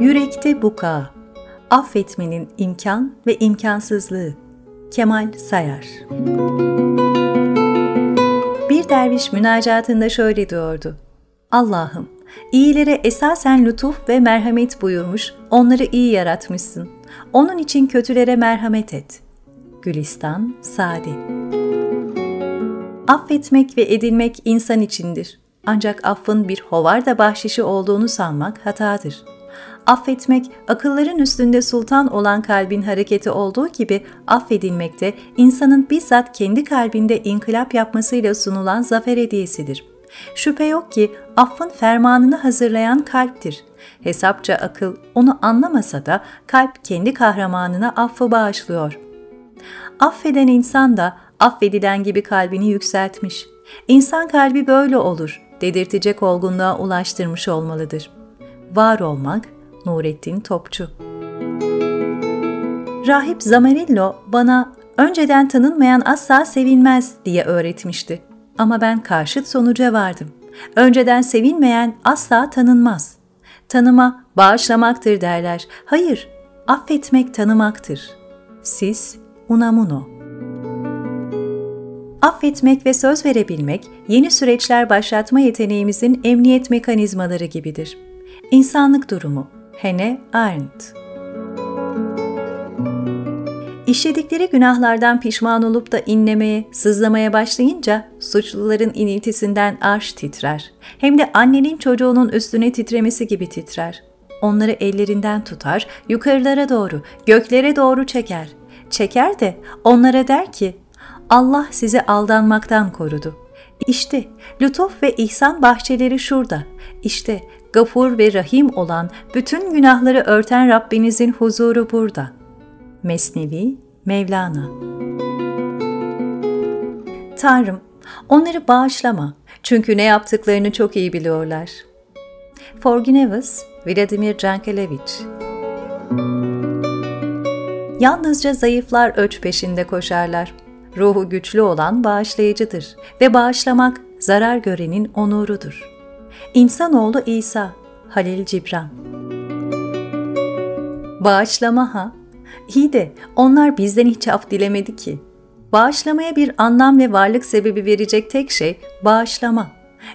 Yürekte buka, affetmenin imkan ve imkansızlığı. Kemal Sayar Bir derviş münacatında şöyle diyordu. Allah'ım, iyilere esasen lütuf ve merhamet buyurmuş, onları iyi yaratmışsın. Onun için kötülere merhamet et. Gülistan Sadi Affetmek ve edilmek insan içindir. Ancak affın bir hovarda bahşişi olduğunu sanmak hatadır. Affetmek, akılların üstünde sultan olan kalbin hareketi olduğu gibi affedilmekte insanın bizzat kendi kalbinde inkılap yapmasıyla sunulan zafer hediyesidir. Şüphe yok ki affın fermanını hazırlayan kalptir. Hesapça akıl onu anlamasa da kalp kendi kahramanına affı bağışlıyor. Affeden insan da affedilen gibi kalbini yükseltmiş. İnsan kalbi böyle olur, dedirtecek olgunluğa ulaştırmış olmalıdır. Var olmak, Nurettin Topçu Rahip Zamarillo bana önceden tanınmayan asla sevilmez diye öğretmişti. Ama ben karşıt sonuca vardım. Önceden sevilmeyen asla tanınmaz. Tanıma bağışlamaktır derler. Hayır, affetmek tanımaktır. Siz Unamuno Affetmek ve söz verebilmek, yeni süreçler başlatma yeteneğimizin emniyet mekanizmaları gibidir. İnsanlık durumu Hene Arendt İşledikleri günahlardan pişman olup da inlemeye, sızlamaya başlayınca suçluların iniltisinden arş titrer. Hem de annenin çocuğunun üstüne titremesi gibi titrer. Onları ellerinden tutar, yukarılara doğru, göklere doğru çeker. Çeker de onlara der ki, Allah sizi aldanmaktan korudu. İşte lütuf ve ihsan bahçeleri şurada. İşte gafur ve rahim olan bütün günahları örten Rabbinizin huzuru burada. Mesnevi Mevlana Tanrım, onları bağışlama çünkü ne yaptıklarını çok iyi biliyorlar. Forginevus Vladimir Cankelevich Yalnızca zayıflar öç peşinde koşarlar. Ruhu güçlü olan bağışlayıcıdır ve bağışlamak zarar görenin onurudur. İnsanoğlu İsa Halil Cibran Bağışlama ha? İyi de onlar bizden hiç af dilemedi ki. Bağışlamaya bir anlam ve varlık sebebi verecek tek şey bağışlama.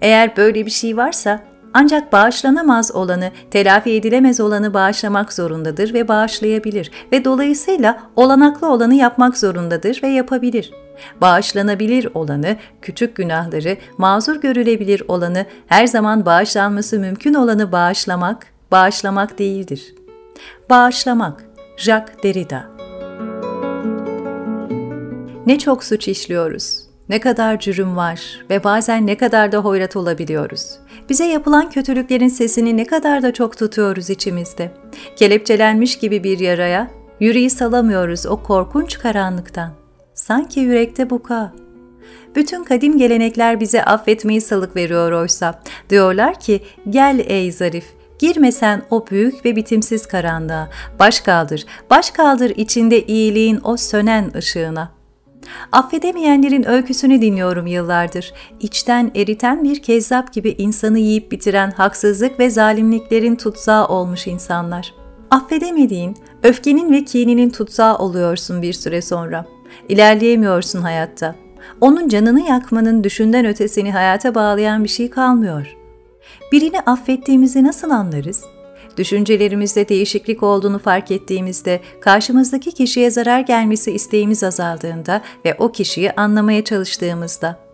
Eğer böyle bir şey varsa ancak bağışlanamaz olanı, telafi edilemez olanı bağışlamak zorundadır ve bağışlayabilir ve dolayısıyla olanaklı olanı yapmak zorundadır ve yapabilir. Bağışlanabilir olanı, küçük günahları, mazur görülebilir olanı, her zaman bağışlanması mümkün olanı bağışlamak, bağışlamak değildir. Bağışlamak, Jacques Derrida Ne çok suç işliyoruz, ne kadar cürüm var ve bazen ne kadar da hoyrat olabiliyoruz. Bize yapılan kötülüklerin sesini ne kadar da çok tutuyoruz içimizde. Kelepçelenmiş gibi bir yaraya, yüreği salamıyoruz o korkunç karanlıktan. Sanki yürekte buka. Bütün kadim gelenekler bize affetmeyi salık veriyor oysa. Diyorlar ki, gel ey zarif, Girmesen o büyük ve bitimsiz karanlığa, baş kaldır, baş kaldır içinde iyiliğin o sönen ışığına. Affedemeyenlerin öyküsünü dinliyorum yıllardır. İçten eriten bir kezzap gibi insanı yiyip bitiren haksızlık ve zalimliklerin tutsağı olmuş insanlar. Affedemediğin, öfkenin ve kininin tutsağı oluyorsun bir süre sonra. İlerleyemiyorsun hayatta. Onun canını yakmanın düşünden ötesini hayata bağlayan bir şey kalmıyor. Birini affettiğimizi nasıl anlarız? Düşüncelerimizde değişiklik olduğunu fark ettiğimizde, karşımızdaki kişiye zarar gelmesi isteğimiz azaldığında ve o kişiyi anlamaya çalıştığımızda.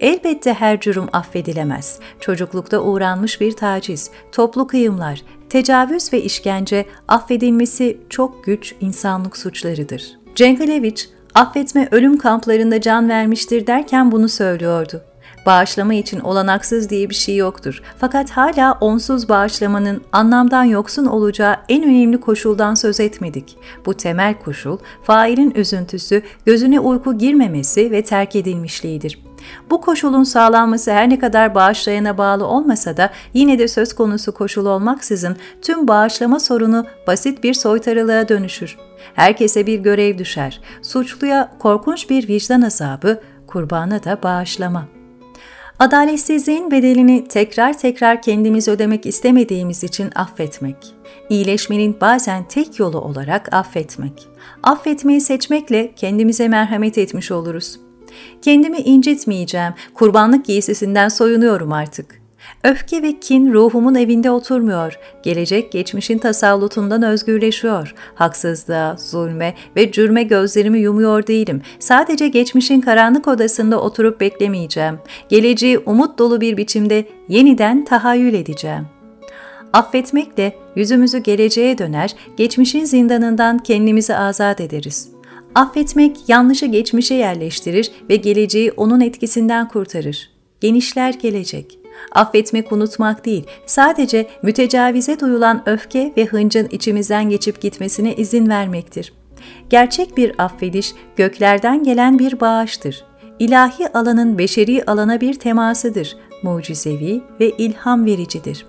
Elbette her cürüm affedilemez. Çocuklukta uğranmış bir taciz, toplu kıyımlar, tecavüz ve işkence affedilmesi çok güç insanlık suçlarıdır. Cengileviç, affetme ölüm kamplarında can vermiştir derken bunu söylüyordu. Bağışlama için olanaksız diye bir şey yoktur. Fakat hala onsuz bağışlamanın anlamdan yoksun olacağı en önemli koşuldan söz etmedik. Bu temel koşul, failin üzüntüsü, gözüne uyku girmemesi ve terk edilmişliğidir. Bu koşulun sağlanması her ne kadar bağışlayana bağlı olmasa da yine de söz konusu koşul olmaksızın tüm bağışlama sorunu basit bir soytarılığa dönüşür. Herkese bir görev düşer. Suçluya korkunç bir vicdan azabı, kurbana da bağışlama.'' Adaletsizliğin bedelini tekrar tekrar kendimiz ödemek istemediğimiz için affetmek. İyileşmenin bazen tek yolu olarak affetmek. Affetmeyi seçmekle kendimize merhamet etmiş oluruz. Kendimi incitmeyeceğim, kurbanlık giysisinden soyunuyorum artık. Öfke ve kin ruhumun evinde oturmuyor. Gelecek geçmişin tasallutundan özgürleşiyor. Haksızlığa, zulme ve cürme gözlerimi yumuyor değilim. Sadece geçmişin karanlık odasında oturup beklemeyeceğim. Geleceği umut dolu bir biçimde yeniden tahayyül edeceğim. Affetmekle yüzümüzü geleceğe döner, geçmişin zindanından kendimizi azat ederiz. Affetmek yanlışı geçmişe yerleştirir ve geleceği onun etkisinden kurtarır. Genişler gelecek. Affetmek unutmak değil, sadece mütecavize duyulan öfke ve hıncın içimizden geçip gitmesine izin vermektir. Gerçek bir affediş göklerden gelen bir bağıştır. İlahi alanın beşeri alana bir temasıdır, mucizevi ve ilham vericidir.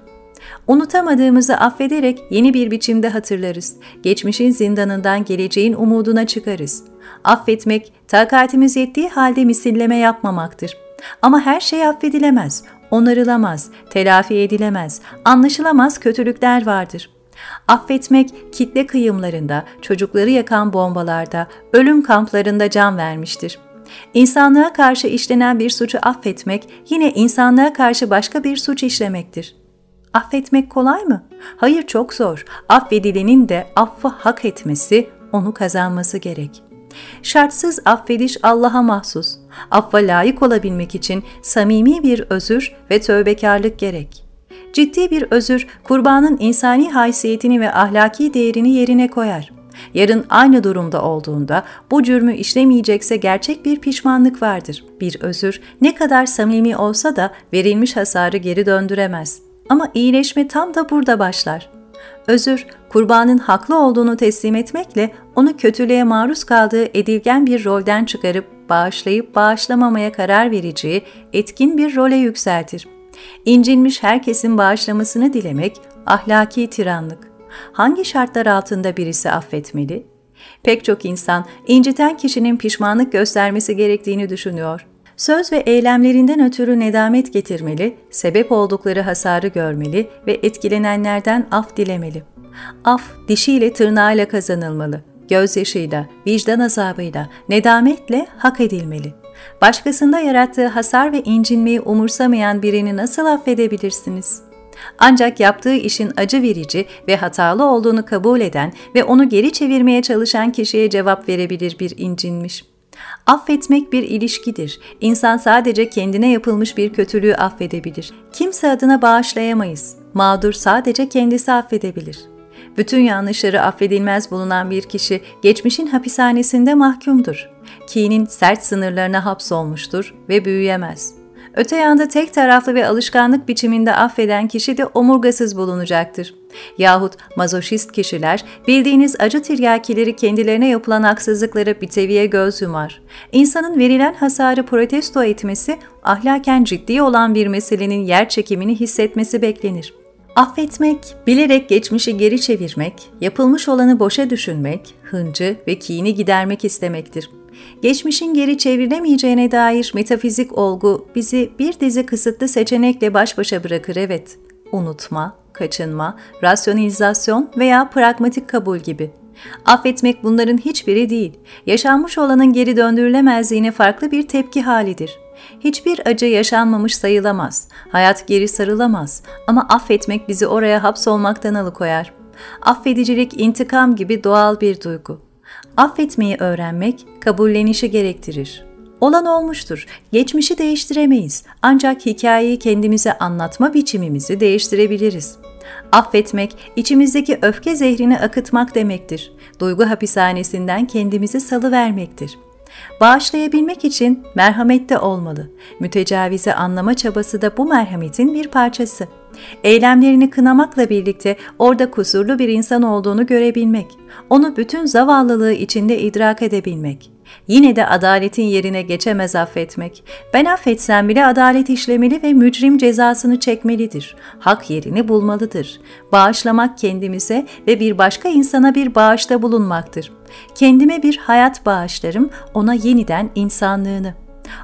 Unutamadığımızı affederek yeni bir biçimde hatırlarız. Geçmişin zindanından geleceğin umuduna çıkarız. Affetmek, takatimiz yettiği halde misilleme yapmamaktır. Ama her şey affedilemez, onarılamaz, telafi edilemez, anlaşılamaz kötülükler vardır. Affetmek kitle kıyımlarında, çocukları yakan bombalarda, ölüm kamplarında can vermiştir. İnsanlığa karşı işlenen bir suçu affetmek yine insanlığa karşı başka bir suç işlemektir. Affetmek kolay mı? Hayır çok zor. Affedilenin de affı hak etmesi, onu kazanması gerek. Şartsız affediş Allah'a mahsus. Affa layık olabilmek için samimi bir özür ve tövbekarlık gerek. Ciddi bir özür kurbanın insani haysiyetini ve ahlaki değerini yerine koyar. Yarın aynı durumda olduğunda bu cürmü işlemeyecekse gerçek bir pişmanlık vardır. Bir özür ne kadar samimi olsa da verilmiş hasarı geri döndüremez.'' Ama iyileşme tam da burada başlar. Özür, kurbanın haklı olduğunu teslim etmekle onu kötülüğe maruz kaldığı edilgen bir rolden çıkarıp bağışlayıp bağışlamamaya karar vereceği etkin bir role yükseltir. İncinmiş herkesin bağışlamasını dilemek ahlaki tiranlık. Hangi şartlar altında birisi affetmeli? Pek çok insan inciten kişinin pişmanlık göstermesi gerektiğini düşünüyor söz ve eylemlerinden ötürü nedamet getirmeli, sebep oldukları hasarı görmeli ve etkilenenlerden af dilemeli. Af dişiyle tırnağıyla kazanılmalı, gözyaşıyla, vicdan azabıyla, nedametle hak edilmeli. Başkasında yarattığı hasar ve incinmeyi umursamayan birini nasıl affedebilirsiniz? Ancak yaptığı işin acı verici ve hatalı olduğunu kabul eden ve onu geri çevirmeye çalışan kişiye cevap verebilir bir incinmiş. Affetmek bir ilişkidir. İnsan sadece kendine yapılmış bir kötülüğü affedebilir. Kimse adına bağışlayamayız. Mağdur sadece kendisi affedebilir. Bütün yanlışları affedilmez bulunan bir kişi geçmişin hapishanesinde mahkumdur. Kinin sert sınırlarına hapsolmuştur ve büyüyemez.'' Öte yanda tek taraflı ve alışkanlık biçiminde affeden kişi de omurgasız bulunacaktır. Yahut mazoşist kişiler bildiğiniz acı tiryakileri kendilerine yapılan haksızlıkları bir seviye göz yumar. İnsanın verilen hasarı protesto etmesi, ahlaken ciddi olan bir meselenin yer çekimini hissetmesi beklenir. Affetmek, bilerek geçmişi geri çevirmek, yapılmış olanı boşa düşünmek, hıncı ve kini gidermek istemektir. Geçmişin geri çevrilemeyeceğine dair metafizik olgu bizi bir dizi kısıtlı seçenekle baş başa bırakır evet. Unutma, kaçınma, rasyonalizasyon veya pragmatik kabul gibi. Affetmek bunların hiçbiri değil. Yaşanmış olanın geri döndürülemezliğine farklı bir tepki halidir. Hiçbir acı yaşanmamış sayılamaz. Hayat geri sarılamaz. Ama affetmek bizi oraya hapsolmaktan alıkoyar. Affedicilik intikam gibi doğal bir duygu. Affetmeyi öğrenmek kabullenişi gerektirir. Olan olmuştur. Geçmişi değiştiremeyiz. Ancak hikayeyi kendimize anlatma biçimimizi değiştirebiliriz. Affetmek, içimizdeki öfke zehrini akıtmak demektir. Duygu hapishanesinden kendimizi salıvermektir. Bağışlayabilmek için merhamette olmalı. Mütecavizi anlama çabası da bu merhametin bir parçası. Eylemlerini kınamakla birlikte orada kusurlu bir insan olduğunu görebilmek, onu bütün zavallılığı içinde idrak edebilmek. Yine de adaletin yerine geçemez affetmek. Ben affetsem bile adalet işlemeli ve mücrim cezasını çekmelidir. Hak yerini bulmalıdır. Bağışlamak kendimize ve bir başka insana bir bağışta bulunmaktır. Kendime bir hayat bağışlarım, ona yeniden insanlığını.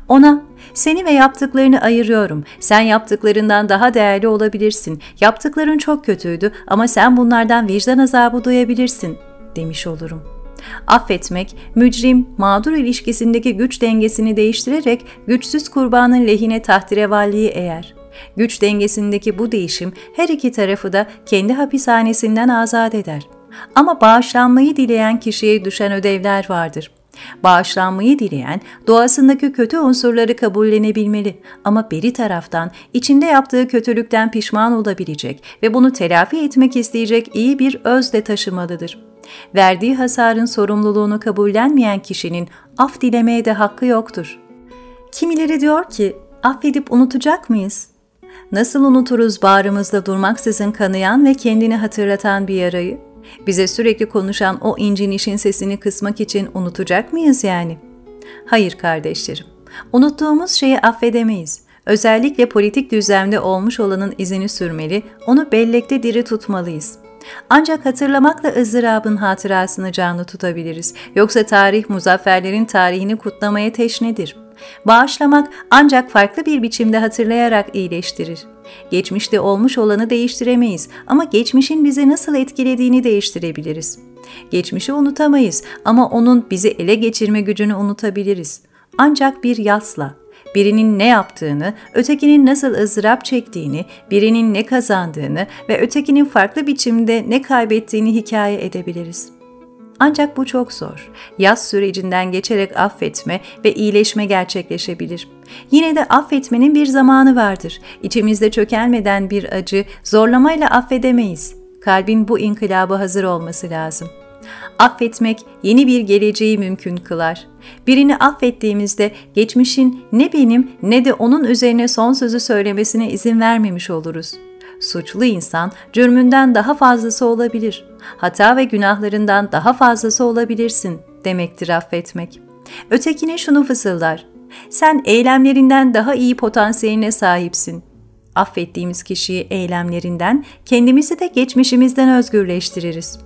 Ona seni ve yaptıklarını ayırıyorum. Sen yaptıklarından daha değerli olabilirsin. Yaptıkların çok kötüydü ama sen bunlardan vicdan azabı duyabilirsin demiş olurum. Affetmek, mücrim, mağdur ilişkisindeki güç dengesini değiştirerek güçsüz kurbanın lehine tahtirevalliyi eğer. Güç dengesindeki bu değişim her iki tarafı da kendi hapishanesinden azat eder. Ama bağışlanmayı dileyen kişiye düşen ödevler vardır. Bağışlanmayı dileyen doğasındaki kötü unsurları kabullenebilmeli ama beri taraftan içinde yaptığı kötülükten pişman olabilecek ve bunu telafi etmek isteyecek iyi bir özle taşımalıdır. Verdiği hasarın sorumluluğunu kabullenmeyen kişinin af dilemeye de hakkı yoktur. Kimileri diyor ki, affedip unutacak mıyız? Nasıl unuturuz bağrımızda durmaksızın kanayan ve kendini hatırlatan bir yarayı? Bize sürekli konuşan o incinişin sesini kısmak için unutacak mıyız yani? Hayır kardeşlerim. Unuttuğumuz şeyi affedemeyiz. Özellikle politik düzlemde olmuş olanın izini sürmeli, onu bellekte diri tutmalıyız. Ancak hatırlamakla ızdırabın hatırasını canlı tutabiliriz. Yoksa tarih muzafferlerin tarihini kutlamaya teşnedir. Bağışlamak ancak farklı bir biçimde hatırlayarak iyileştirir. Geçmişte olmuş olanı değiştiremeyiz ama geçmişin bizi nasıl etkilediğini değiştirebiliriz. Geçmişi unutamayız ama onun bizi ele geçirme gücünü unutabiliriz. Ancak bir yasla, birinin ne yaptığını, ötekinin nasıl ızdırap çektiğini, birinin ne kazandığını ve ötekinin farklı biçimde ne kaybettiğini hikaye edebiliriz. Ancak bu çok zor. Yaz sürecinden geçerek affetme ve iyileşme gerçekleşebilir. Yine de affetmenin bir zamanı vardır. İçimizde çökelmeden bir acı zorlamayla affedemeyiz. Kalbin bu inkılabı hazır olması lazım. Affetmek yeni bir geleceği mümkün kılar. Birini affettiğimizde geçmişin ne benim ne de onun üzerine son sözü söylemesine izin vermemiş oluruz. Suçlu insan cürmünden daha fazlası olabilir. Hata ve günahlarından daha fazlası olabilirsin demektir affetmek. Ötekine şunu fısıldar. Sen eylemlerinden daha iyi potansiyeline sahipsin. Affettiğimiz kişiyi eylemlerinden, kendimizi de geçmişimizden özgürleştiririz.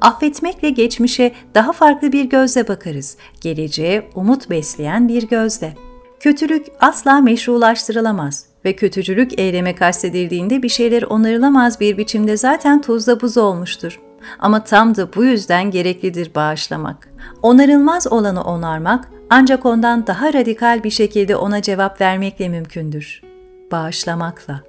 Affetmekle geçmişe daha farklı bir gözle bakarız. Geleceğe umut besleyen bir gözle. Kötülük asla meşrulaştırılamaz ve kötücülük eyleme kastedildiğinde bir şeyler onarılamaz bir biçimde zaten tuzla buz olmuştur. Ama tam da bu yüzden gereklidir bağışlamak. Onarılmaz olanı onarmak ancak ondan daha radikal bir şekilde ona cevap vermekle mümkündür. Bağışlamakla.